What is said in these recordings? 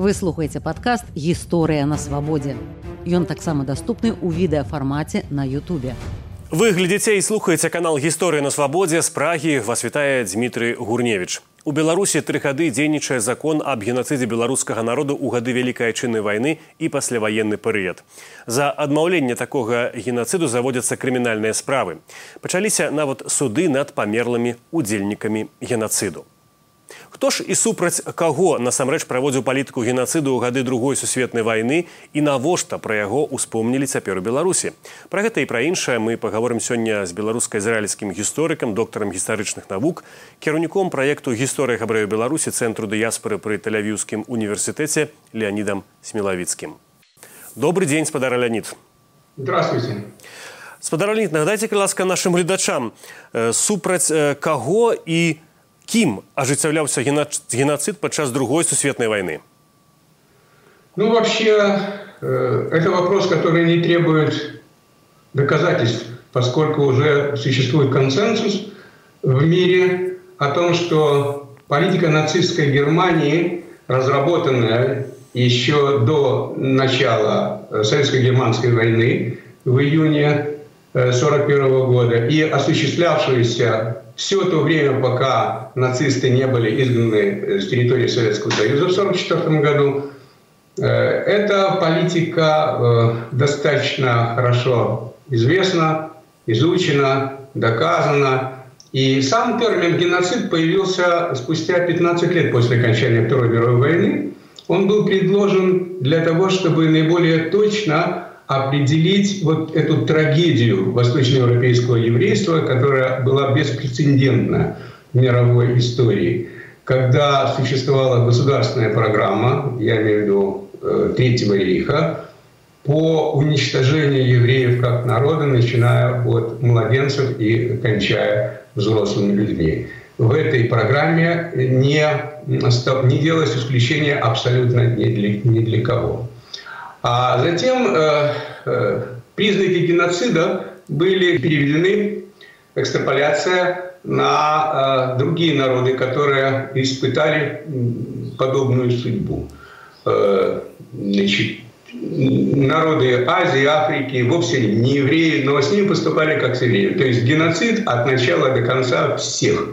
Вы слухаеце падкаст гісторыя на свабодзе. Ён таксама даступны ў відэафармаце на Ютубе. Вы глядзіце і слухаеце канал гісторыя на свабодзе з прагі вас вітае Дмітрый Гурневіч. У Беларусі тры гады дзейнічае закон аб генацыдзе беларускага народу ў гады вялікай айчыннай вайны і пасляваенны перыяд. За адмаўленне такога генацыду заводзяцца крымінальныя справы. Пачаліся нават суды над памерлымі удзельнікамі генацыду. Хто ж і супраць каго насамрэч праводзіў палітыку генацыду ў гады другой сусветнай вайны і навошта пра яго ўспомнілі цяпер у Беларусі. Пра гэта і пра іншае мы паговорым сёння з беларуска-ізраільскім гісторыкам, доктарам гістарычных навук, кіраўніком праекту гісторыя габрэю Беларусі цэнтру дыяспоры пры тэлявіўскім універсітэце Леонідам Смелавіцкім. Добрый дзень спадара Леонид. Здравствуйте. Спадар Леонид, нагадайце, ласка нашым гледачам супраць каго і кім ажыццяўляўся геноцид падчас другой сусветной войны? Ну, вообще, э, это вопрос, который не требует доказательств, поскольку уже существует консенсус в мире о том, что политика нацистской Германии, разработанная еще до начала э, Советско-германской войны в июне 1941 э, года и осуществлявшаяся все то время, пока нацисты не были изгнаны с территории Советского Союза в 1944 году, э, эта политика э, достаточно хорошо известна, изучена, доказана. И сам термин «геноцид» появился спустя 15 лет после окончания Второй мировой войны. Он был предложен для того, чтобы наиболее точно определить вот эту трагедию восточноевропейского еврейства, которая была беспрецедентна в мировой истории, когда существовала государственная программа, я имею в виду э, Третьего рейха, по уничтожению евреев как народа, начиная от младенцев и кончая взрослыми людьми. В этой программе не, не делалось исключения абсолютно ни для, ни для кого. А затем э, признаки геноцида были переведены, экстраполяция на э, другие народы, которые испытали подобную судьбу. Э, значит, народы Азии, Африки, вовсе не евреи, но с ними поступали как с евреями. То есть геноцид от начала до конца всех.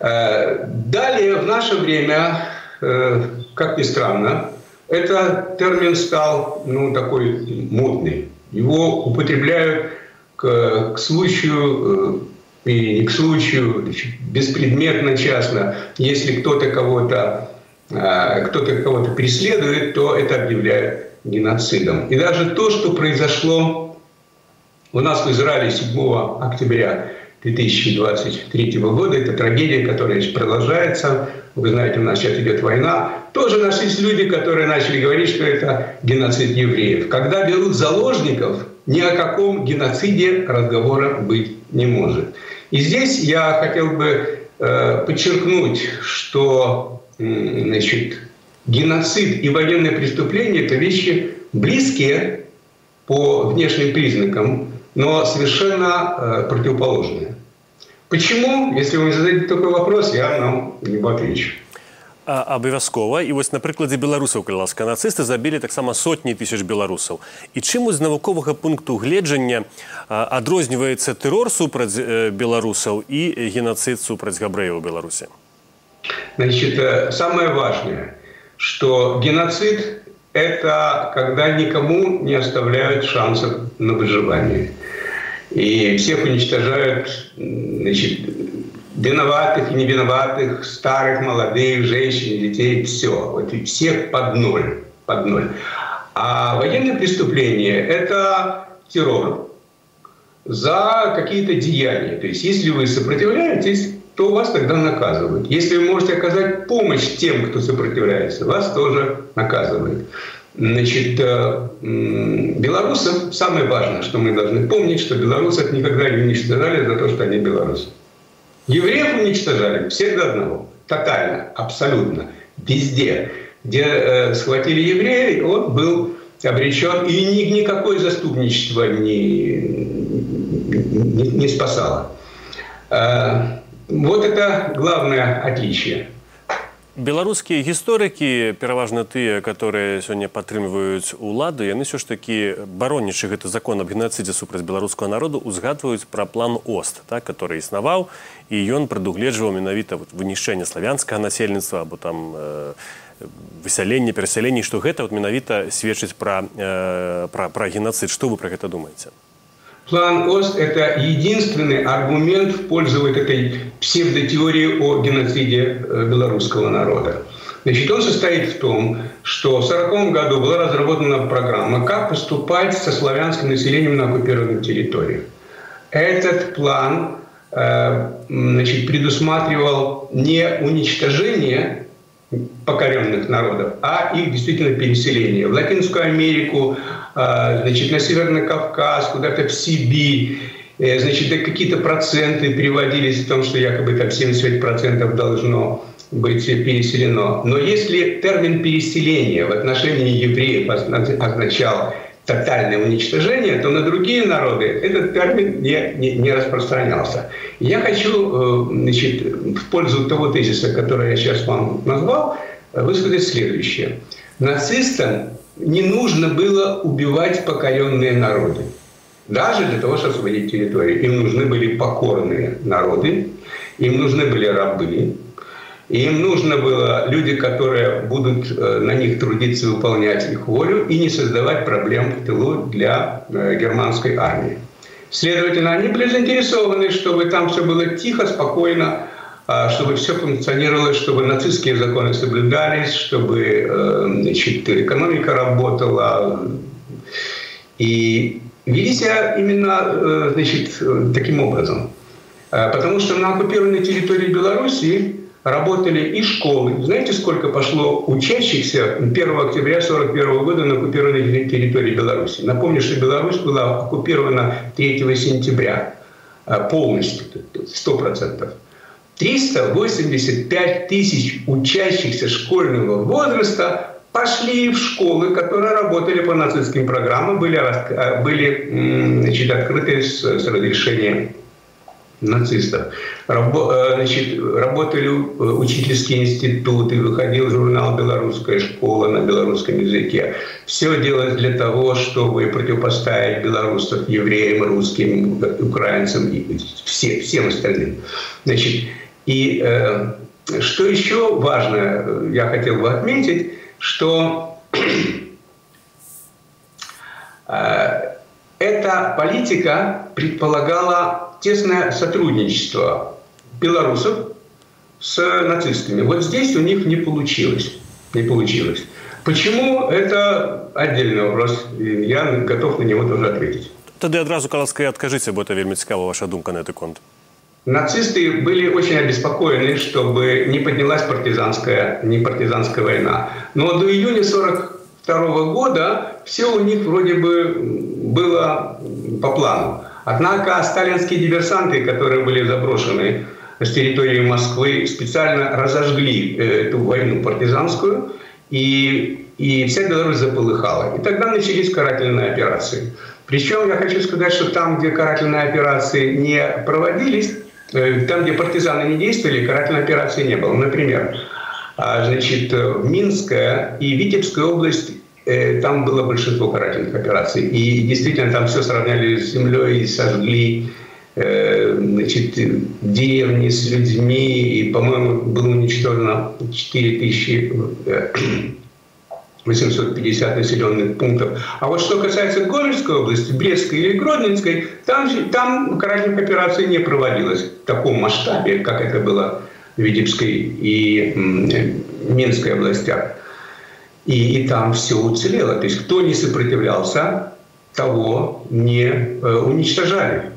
Э, далее, в наше время, э, как ни странно, этот термин стал ну, такой модный. Его употребляют к, к случаю э, и не к случаю, беспредметно, частно. Если кто-то кого-то э, кто-то кого-то преследует, то это объявляют геноцидом. И даже то, что произошло у нас в Израиле 7 октября 2023 года, это трагедия, которая продолжается, вы знаете, у нас сейчас идет война, тоже нашлись люди, которые начали говорить, что это геноцид евреев. Когда берут заложников, ни о каком геноциде разговора быть не может. И здесь я хотел бы э, подчеркнуть, что э, значит, геноцид и военные преступления – это вещи близкие по внешним признакам, но совершенно э, противоположные. Почему? Если вы мне зададите такой вопрос, я вам не отвечу. абавязкова і вось на прыкладзе беларусаў калі ласка нацысты забілі таксама сотні тысяч беларусаў і чым з навуковага пункту гледжання адрозніваецца тэрор супраць беларусаў і геноцид супраць габрэяў у беларусе значит э, самое важное что геноцид это когда никому не оставляют шансов на выживание и всех уничтожают значит, виноватых и невиноватых, старых, молодых, женщин, детей, все. Вот всех под ноль. Под ноль. А военное преступление – это террор за какие-то деяния. То есть если вы сопротивляетесь, то вас тогда наказывают. Если вы можете оказать помощь тем, кто сопротивляется, вас тоже наказывают. Значит, э, белорусов самое важное, что мы должны помнить, что белорусов никогда не уничтожали за то, что они белорусы. Евреев уничтожали всех до одного. Тотально, абсолютно. Везде. Где э, схватили евреев, он был обречен. И ни, никакое заступничество не, не, не спасало. Э, вот это главное отличие. беларускія гісторыкі пераважна тыя которые сёння падтрымліваюць улады яны ўсё ж такі баронічы гэты закон аб геноцидзе супраць беларускага народу узгадваюць пра план ост так который існаваў і ён прадугледжваў менавіта вот, вынішчэнне славянскага насельніцтва або там э, высяленне перасяленні што гэта вот менавіта сведчыць пра, э, пра, пра геноцид што вы пра гэта думаеце План ОСТ – это единственный аргумент в пользу вот этой псевдотеории о геноциде э, белорусского народа. Значит, он состоит в том, что в 1940 году была разработана программа, как поступать со славянским населением на оккупированных территориях. Этот план э, значит, предусматривал не уничтожение покоренных народов, а их действительно переселение в Латинскую Америку, а, значит, на Северный Кавказ, куда-то в Сибирь. Э, значит, какие-то проценты переводились в том, что якобы там 75% должно быть переселено. Но если термин переселения в отношении евреев означал тотальное уничтожение, то на другие народы этот термин не, не, не распространялся. Я хочу э, значит, в пользу того тезиса, который я сейчас вам назвал, высказать следующее. Нацистам не нужно было убивать покоренные народы. Даже для того, чтобы освободить территорию. Им нужны были покорные народы, им нужны были рабы, и им нужно было люди, которые будут э, на них трудиться и выполнять их волю, и не создавать проблем в тылу для э, германской армии. Следовательно, они были заинтересованы, чтобы там все было тихо, спокойно, а, чтобы все функционировало, чтобы нацистские законы соблюдались, чтобы э, значит, экономика работала. И вели себя именно значит, таким образом. Потому что на оккупированной территории Беларуси работали и школы. Знаете, сколько пошло учащихся 1 октября 1941 года на оккупированной территории Беларуси? Напомню, что Беларусь была оккупирована 3 сентября а, полностью, 100%. 385 тысяч учащихся школьного возраста пошли в школы, которые работали по нацистским программам, были, а, были значит, открыты с, с разрешения нацистов. Рабо, э, значит, работали э, учительские институты, выходил журнал «Белорусская школа» на белорусском языке. Все делалось для того, чтобы противопоставить белорусов евреям, русским, украинцам и все, всем остальным. Значит, и э, что еще важно, я хотел бы отметить, что э, эта политика предполагала тесное сотрудничество белорусов с нацистами. Вот здесь у них не получилось. Не получилось. Почему? Это отдельный вопрос. Я готов на него тоже ответить. Тогда одразу, коли откажите, бо это вельми цікава ваша думка на этот конт. Нацисты были очень обеспокоены, чтобы не поднялась партизанская, не партизанская война. Но до июня 1942 года все у них вроде бы было по плану. Однако сталинские диверсанты, которые были заброшены с территории Москвы, специально разожгли э, эту войну партизанскую, и, и вся Беларусь заполыхала. И тогда начались карательные операции. Причем я хочу сказать, что там, где карательные операции не проводились, э, там, где партизаны не действовали, карательной операции не было. Например, а, значит, Минская и Витебская область Э, там было большинство карательных операций. И действительно там все сравняли с землей, сожгли э, значит, деревни с людьми. И, по-моему, было уничтожено 4850 населенных пунктов. А вот что касается Гомельской области, Брестской или Гродненской, там, там карательных операций не проводилось в таком масштабе, как это было Витебской и Минской областях. И, и там все уцелело. То есть кто не сопротивлялся, того не э, уничтожали.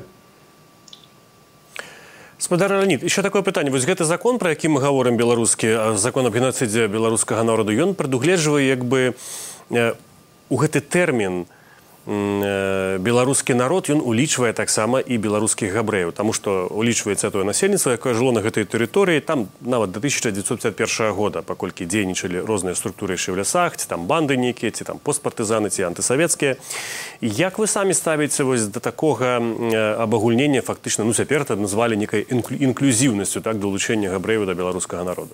Спадар Леонид, еще такое пытанне. Вось гэты закон, про які мы гаворым беларускі, закон аб геноцидзе беларускага народу, ён прадугледжвае як бы э, у гэты тэрмін Э, беларускі народ ён улічвае таксама і беларускіх габрэяў. Таму што улічваецца тое насельніцтва якое жыло на гэтай тэрыторыі там нават до 1951 года паколькі дзейнічалі розныя структуры яшчэ ў лясах ці там банды нейкія ці там постпартызаны ці антысавецкія. Як вы самі ставіце вось да такога абагульнення фактычна ну цяпер это назвалі некай інклюзіўнасцю так далучэння габрэяў да беларускага народа?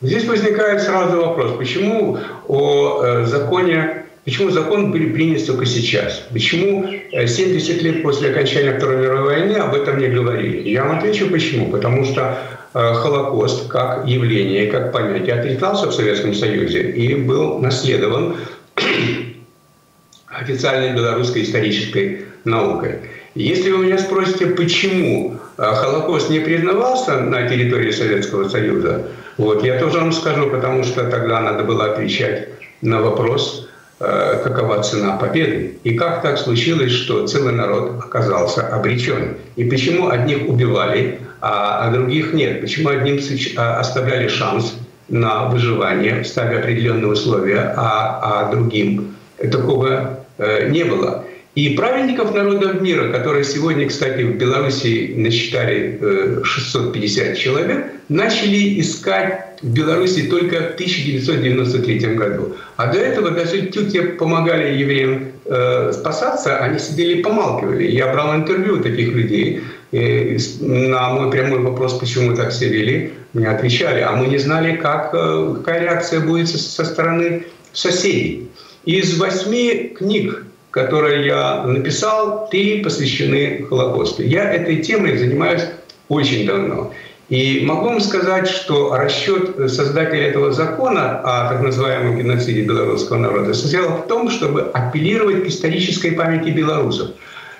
Здесь возникает сразу вопрос, почему о э, законе Почему закон принят только сейчас? Почему 70 лет после окончания Второй мировой войны об этом не говорили? Я вам отвечу почему. Потому что Холокост как явление, как понятие отрицался в Советском Союзе и был наследован официальной белорусской исторической наукой. Если вы меня спросите, почему э, Холокост не признавался на территории Советского Союза, вот, я тоже вам скажу, потому что тогда надо было отвечать на вопрос, э, какова цена победы. И как так случилось, что целый народ оказался обречен? И почему одних убивали, а, а других нет? Почему одним а, оставляли шанс на выживание, ставя определенные условия, а, а другим такого э, не было? И праведников народов мира, которые сегодня, кстати, в Беларуси насчитали 650 э, человек, начали искать в Беларуси только в 1993 году. А до этого даже кто помогали евреям э, спасаться, они сидели и помалкивали. Я брал интервью у таких людей. И на мой прямой вопрос, почему так все вели, мне отвечали, а мы не знали, как, э, какая реакция будет со стороны соседей. Из восьми книг, которые я написал, три посвящены Холокосту. Я этой темой занимаюсь очень давно. И могу вам сказать, что расчет создателя этого закона о так называемом геноциде белорусского народа состоял в том, чтобы апеллировать к исторической памяти белорусов.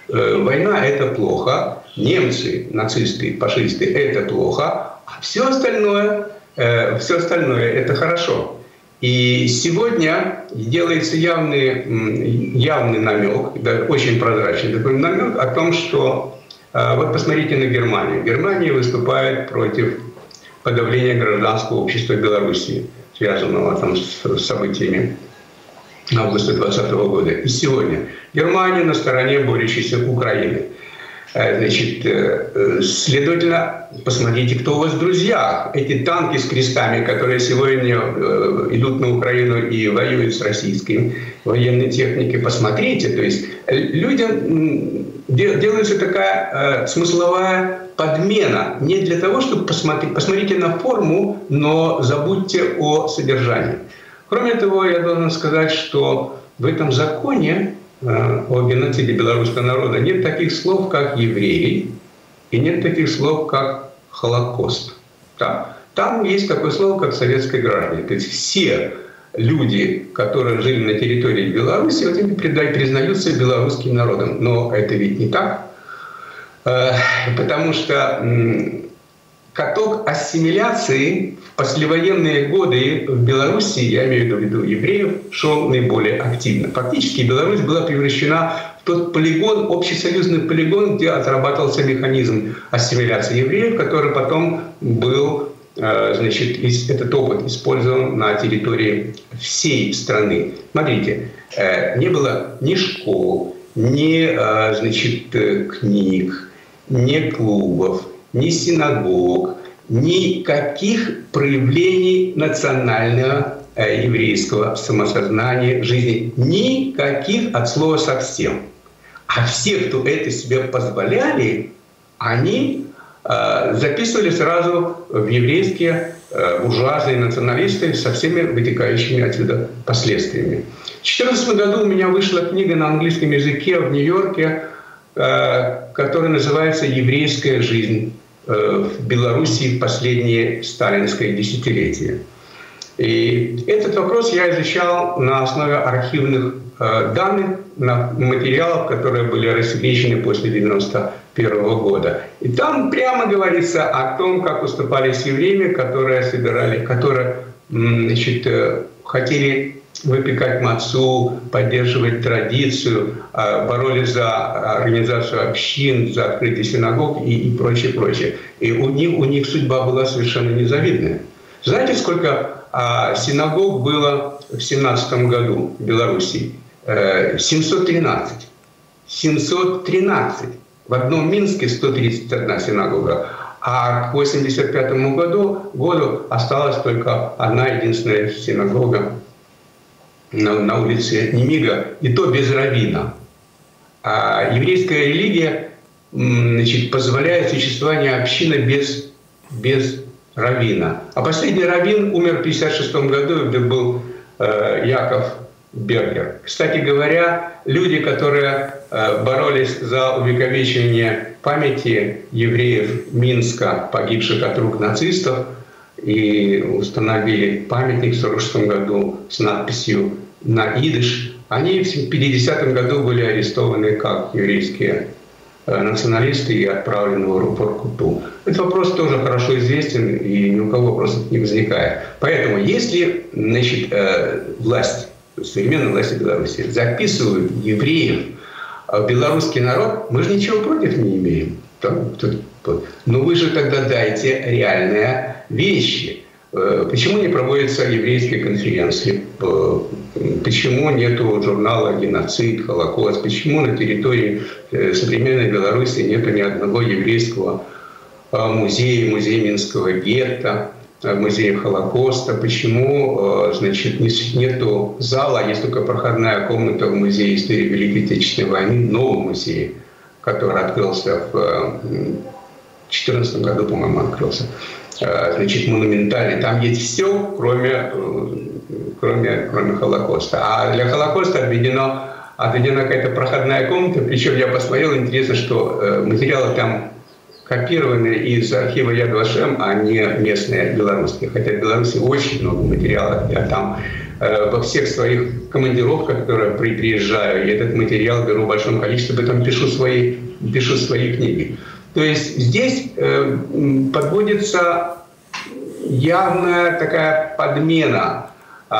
Э, война – это плохо, немцы, нацисты, фашисты – это плохо, а все остальное, э, все остальное – это хорошо. И сегодня делается явный, явный намек, да, очень прозрачный такой намек о том, что а, вот посмотрите на Германию. Германия выступает против подавления гражданского общества Беларуси, связанного там с событиями августа 2020 года. И сегодня Германия на стороне борющейся Украины – Э, значит, э, э, следовательно, посмотрите, кто у вас в друзьях. Эти танки с крестами, которые сегодня идут на Украину и воюют с российской военной техникой, посмотрите. То есть людям делается такая смысловая подмена. Не для того, чтобы посмотреть, посмотрите на форму, но забудьте о содержании. Кроме того, я должен сказать, что в этом законе Э, о геноциде белорусского народа нет таких слов, как евреи, и нет таких слов, как Холокост. Да? Там есть такое слово, как советское граждане. То есть все люди, которые жили на территории Беларуси, вот они признаются белорусским народом. Но это ведь не так, э, потому что каток ассимиляции в послевоенные годы в Беларуси, я имею в виду евреев, шел наиболее активно. Фактически Беларусь была превращена в тот полигон, общесоюзный полигон, где отрабатывался механизм ассимиляции евреев, который потом был э, значит, этот опыт использован на территории всей страны. Смотрите, э, не было ни школ, ни э, значит, книг, ни клубов, ни синагог, никаких проявлений национального э, еврейского самосознания жизни. Никаких от слова совсем. А все, кто это себе позволяли, они э, записывали сразу в еврейские э, буржуазные националисты со всеми вытекающими отсюда последствиями. В 2014 году у меня вышла книга на английском языке в Нью-Йорке, э, которая называется «Еврейская жизнь Э, в Белоруссии в последние сталинское десятилетие. И этот вопрос я изучал на основе архивных э, данных, на материалов, которые были рассекречены после 1991 года. И там прямо говорится о том, как поступали с евреями, которые собирали, которые значит, хотели выпекать мацу, поддерживать традицию, а, боролись за организацию общин, за открытие синагог и, и прочее, прочее. И у них, у них судьба была совершенно незавидная. Знаете, сколько а, синагог было в 17 году в Беларуси? 713. Э, 713. В одном Минске 131 синагога, а к 85 году, году осталась только одна единственная синагога на, на улице Немига, и то без равина. А еврейская религия значит, позволяет существование общины без, без равина. А последний раввин умер в 1956 году, это был э, Яков Бергер. Кстати говоря, люди, которые э, боролись за увековечивание памяти евреев Минска, погибших от рук нацистов, и установили памятник в 1946 году с надписью на идыш, они в 50-м году были арестованы как еврейские э, националисты и отправлены в аэропорт Этот вопрос тоже хорошо известен, и ни у кого вопросов не возникает. Поэтому, если значит, э, власть, современная власть Беларуси записывают евреев в белорусский народ, мы же ничего против не имеем. Но вы же тогда дайте реальные вещи. Э, почему не проводятся еврейские конференции? Э, почему нет журнала «Геноцид», «Холокост»? Почему на территории э, современной Беларуси нет ни одного еврейского музея, музея Минского гетто, музея Холокоста? Почему значит, нет зала, а есть только проходная комната в музее истории Великой Отечественной войны, новом музее, который открылся в 2014 году, по-моему, открылся. Э, значит, монументальный. Там есть все, кроме, э, кроме, кроме Холокоста. А для Холокоста отведено, отведена какая-то проходная комната. Причем я посмотрел, интересно, что э, материалы там копированы из архива Яд Вашем, а не местные белорусские. Хотя в Беларуси очень много материалов. Я там во всех своих командировках, которые приезжаю, я этот материал беру в большом количестве, потом пишу свои, пишу свои книги. То есть здесь э, подводится явная такая подмена э,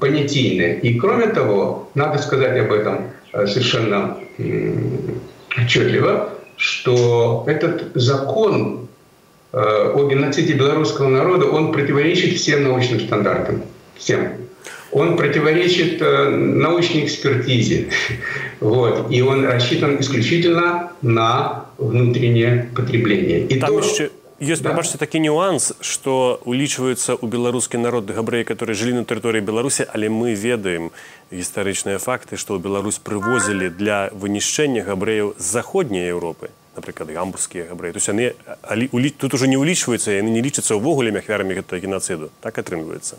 понятийная. И кроме того, надо сказать об этом э, совершенно э, отчетливо, что этот закон э, о геноциде белорусского народа, он противоречит всем научным стандартам. Всем Он противоречит э, научной экспертизе. Вот. И он рассчитан исключительно на внутреннее потребление. И Там то... еще есть, да. прабачце такі нюанс што улічваюцца ў беларускі народ габрэі которые жылі на тэрыторыі беларусі але мы ведаем гістарычныя факты што ў Беларусь прывозілі для вынішчэння габрэяў з заходняй Еўропы напрыклад гамбургскія габрэі то яны тут уже не ўлічваюцца яны не лічацца ўвогуле ахвярамі гэтага геноциду так атрымліваецца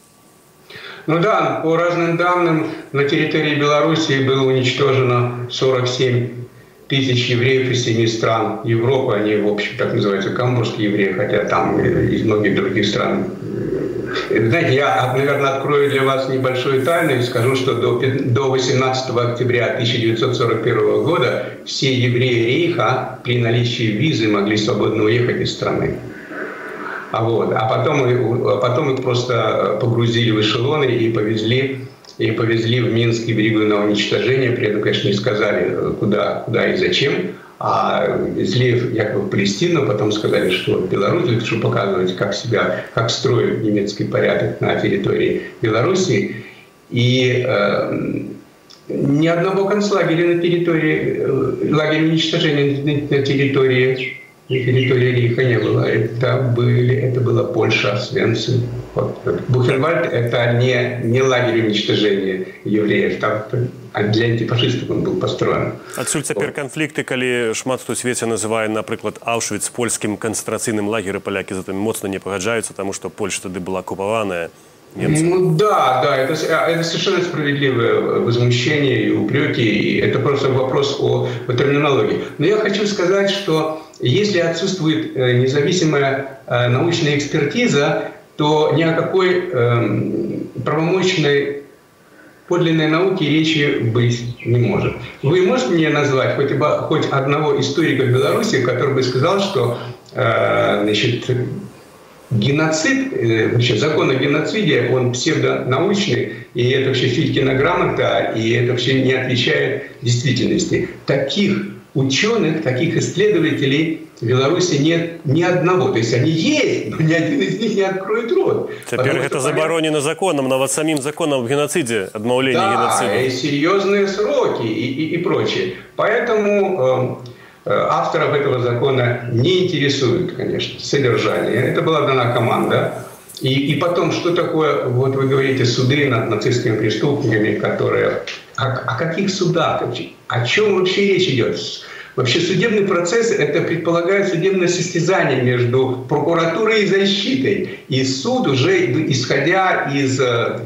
Ну да, по разным данным, на территории Белоруссии было уничтожено 47 тысяч евреев из семи стран Европы. Они, в общем, так называются камбурские евреи, хотя там из многих других стран. Знаете, я, наверное, открою для вас небольшую тайну и скажу, что до 18 октября 1941 года все евреи Рейха при наличии визы могли свободно уехать из страны. А, вот. а, потом, а потом их просто погрузили в эшелоны и повезли и повезли в Минск и берегу на уничтожение. При этом, конечно, не сказали, куда, куда и зачем. А везли якобы в Палестину, потом сказали, что Беларусь, чтобы показывать, как себя, как строят немецкий порядок на территории Беларуси. И э, ни одного концлагеря на территории, э, лагеря уничтожения на территории территории Рейха не было. Это, были, это была Польша, Свенцин. Вот. Бухенвальд – это не, не лагерь уничтожения евреев. Там а для антифашистов он был построен. Адсюль цяпер вот. канфлікты, калі шмат хто свеце называе, напрыклад, Аўшвіц польскім канцэнтрацыйным лагеры палякі затым моцна не пагаджаюцца, таму што Польша тады была акупаваная. Немцев. Ну да, да, это, это совершенно справедливое возмущение и упреки, и это просто вопрос о, о терминологии. Но я хочу сказать, что если отсутствует э, независимая э, научная экспертиза, то ни о какой эм, правомочной подлинной науке речи быть не может. Вы можете мне назвать хоть, хоть одного историка Беларуси, который бы сказал, что э, значит, геноцид, вообще закон о геноциде, он псевдонаучный, и это вообще Филькина грамота, и это вообще не отвечает действительности. Таких ученых, таких исследователей в Беларуси нет ни одного. То есть они есть, но ни один из них не откроет рот. Теперь это заборонено законом, но вот самим законом об геноциде, отмовление да, геноцида. и серьезные сроки и, и, и прочее. Поэтому э, э, авторов этого закона не интересует, конечно, содержание. Это была дана команда. И, и потом, что такое, вот вы говорите, суды над нацистскими преступниками, которые... О, о каких судах? О чем вообще речь идет? Вообще судебный процесс – это предполагает судебное состязание между прокуратурой и защитой. И суд уже, исходя из э,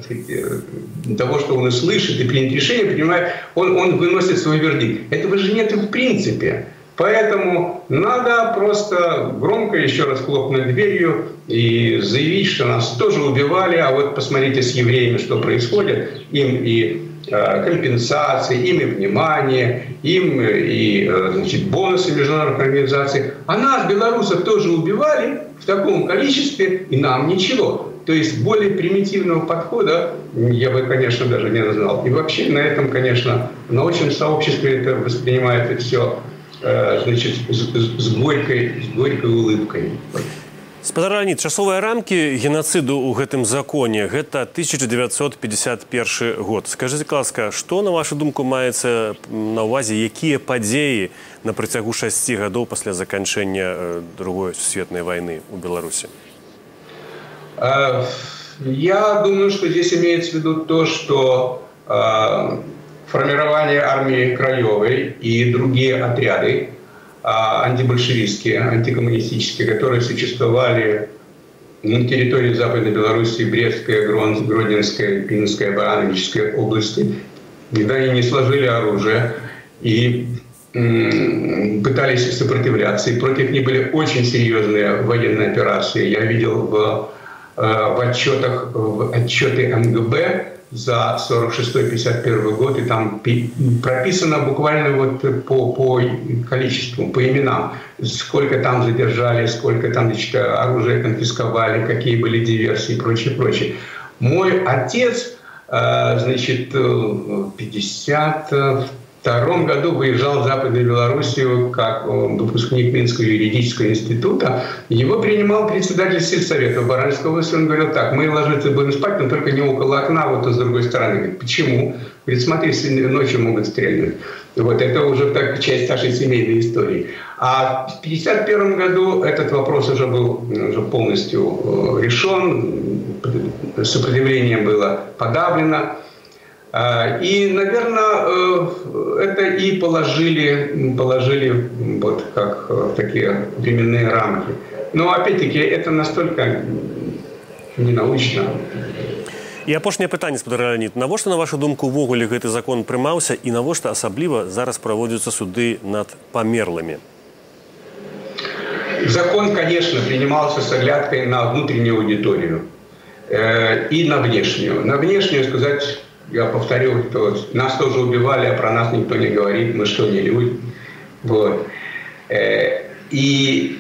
того, что он слышит и принят решение, принимает, он, он выносит свой вердикт. Этого же нет в принципе. Поэтому надо просто громко еще раз хлопнуть дверью и заявить, что нас тоже убивали, а вот посмотрите с евреями, что происходит. Им и э, компенсации, им и внимание, им и э, значит, бонусы международных организаций. А нас, белорусов, тоже убивали в таком количестве, и нам ничего. То есть более примитивного подхода я бы, конечно, даже не знал. И вообще на этом, конечно, в научном сообществе это воспринимает все значит, с, с, горькой, с горькой улыбкой. спадарраніт часовыя рамкі геноциду ў гэтым законе гэта 1951 год скажите ласка что на вашу думку маецца на увазе якія падзеі на працягу шасці гадоў пасля заканчэння э, другой сусветнай войны у беларусі э, я думаю что здесь имеется в виду то что формирование армии Краевой и другие отряды а, антибольшевистские, антикоммунистические, которые существовали на территории Западной Белоруссии, Брестской, Гродненской, Пинской, Барановической области, когда они не сложили оружие и пытались сопротивляться. И против них были очень серьезные военные операции. Я видел в, э, в отчетах, в отчеты МГБ, за 46-51 год, и там прописано буквально вот по, по количеству, по именам, сколько там задержали, сколько там значит, оружия конфисковали, какие были диверсии и прочее, прочее. Мой отец, э, значит, 50 1992 году выезжал в Западную Белоруссию как э, выпускник Минского юридического института. Его принимал председатель сельсовета в Баранской области. Он говорил так, мы ложиться будем спать, но только не около окна, а вот с другой стороны. Говорит, почему? Говорит, смотри, ночью могут стрельнуть. Вот это уже так часть нашей семейной истории. А в 1951 году этот вопрос уже был уже полностью э, решен, сопротивление было подавлено. А, и, наверное, э, это и положили, положили вот как э, такие временные рамки. Но опять-таки это настолько ненаучно. І апошняе пытанне спадарраніт навошта на вашу думку увогуле гэты закон прымаўся і навошта асабліва зараз праводзяцца суды над памерлымі закон конечно принимался с оглядкой на внутреннюю аудиторию э, и на внешнюю на внешнюю сказать я повторю, что нас тоже убивали, а про нас никто не говорит, мы что, не люди. Вот. Э, и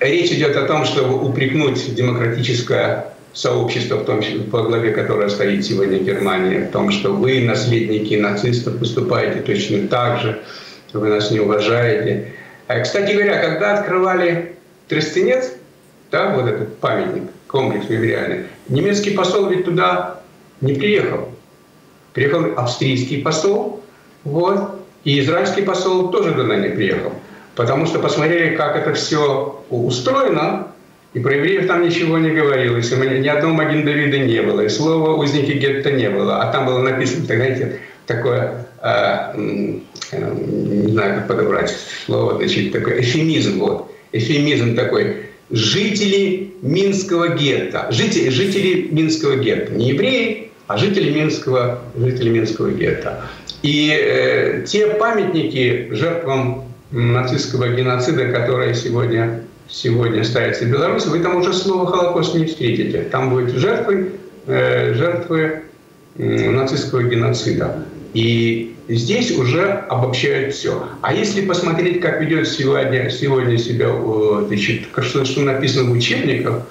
речь идет о том, чтобы упрекнуть демократическое сообщество, в том числе по главе которое стоит сегодня Германия, в том, что вы, наследники нацистов, поступаете точно так же, вы нас не уважаете. Э, кстати говоря, когда открывали Тростенец, да, вот этот памятник, комплекс мемориальный, немецкий посол ведь туда не приехал. Приехал австрийский посол, вот, и израильский посол тоже туда не приехал. Потому что посмотрели, как это все устроено, и про евреев там ничего не говорилось, и ни одного Маген Давида не было, и слова узники гетто не было. А там было написано, так, знаете, такое, э, э, не знаю, как подобрать слово, значит, такой эфемизм, вот, эфемизм такой, жители Минского гетто, жители, жители Минского гетто, не евреи, а жители Минского, жители Минского гетто. И э, те памятники жертвам нацистского геноцида, которые сегодня, сегодня ставятся в Беларуси, вы там уже слова «Холокост» не встретите. Там будут жертвы, э, жертвы э, нацистского геноцида. И здесь уже обобщают все. А если посмотреть, как ведет сегодня, сегодня себя, значит, что, что написано в учебниках,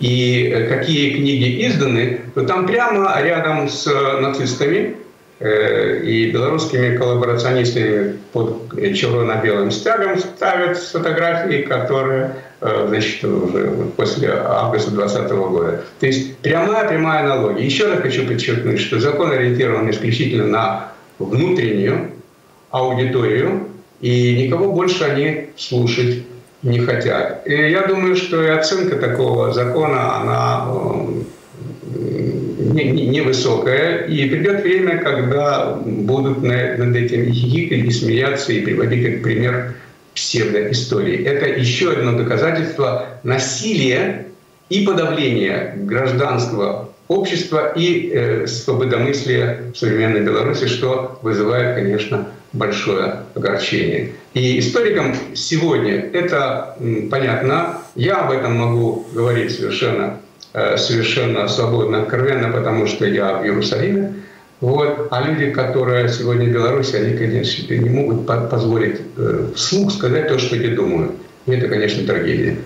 и э, какие книги изданы, то там прямо рядом с нацистами э, и белорусскими коллаборационистами под червоно-белым стягом ставят фотографии, которые э, значит, уже после августа 2020 года. То есть прямая-прямая аналогия. Еще раз хочу подчеркнуть, что закон ориентирован исключительно на внутреннюю аудиторию, и никого больше они слушать не хотят. И я думаю, что и оценка такого закона, она э, не, невысокая, и придет время, когда будут над этим и хихикать, и смеяться, и приводить как пример псевдоистории. Это еще одно доказательство насилия и подавления гражданского общества и э, свободомыслия в современной Беларуси, что вызывает, конечно, большое огорчение. И историкам сегодня это понятно. Я об этом могу говорить совершенно, э, совершенно свободно, откровенно, потому что я в Иерусалиме. Вот. А люди, которые сегодня в Беларуси, они, конечно, не могут позволить э, вслух сказать то, что я думаю. И это, конечно, трагедия.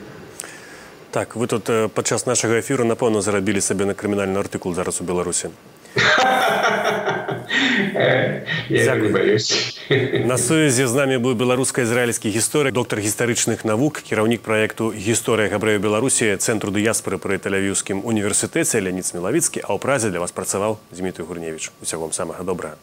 Так, вы тут э, падчас нашага эфіру, напэўна, зарабілі сабе на крымінальны артыкул зараз у Беларусі. На сувязі з намі быў беларуска-ізраільскі гісторык, доктар гістарычных навук, кіраўнік праекту гісторыя габрэю Беларусі цэнтру дыяспоры пры тэлявіўскім універсітэце Леонид Смелавіцкі, а ў празе для вас працаваў Дмітрий Гурневич. Усяго вам самага добрага.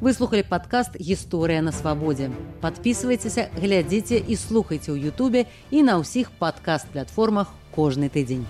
Вы слухали падкаст гісторыя на свабодзе. Падпісвайцеся, глядзіце і слухайце ў Ютубе і на ўсіх падкаст-платформах кожны тыдзень.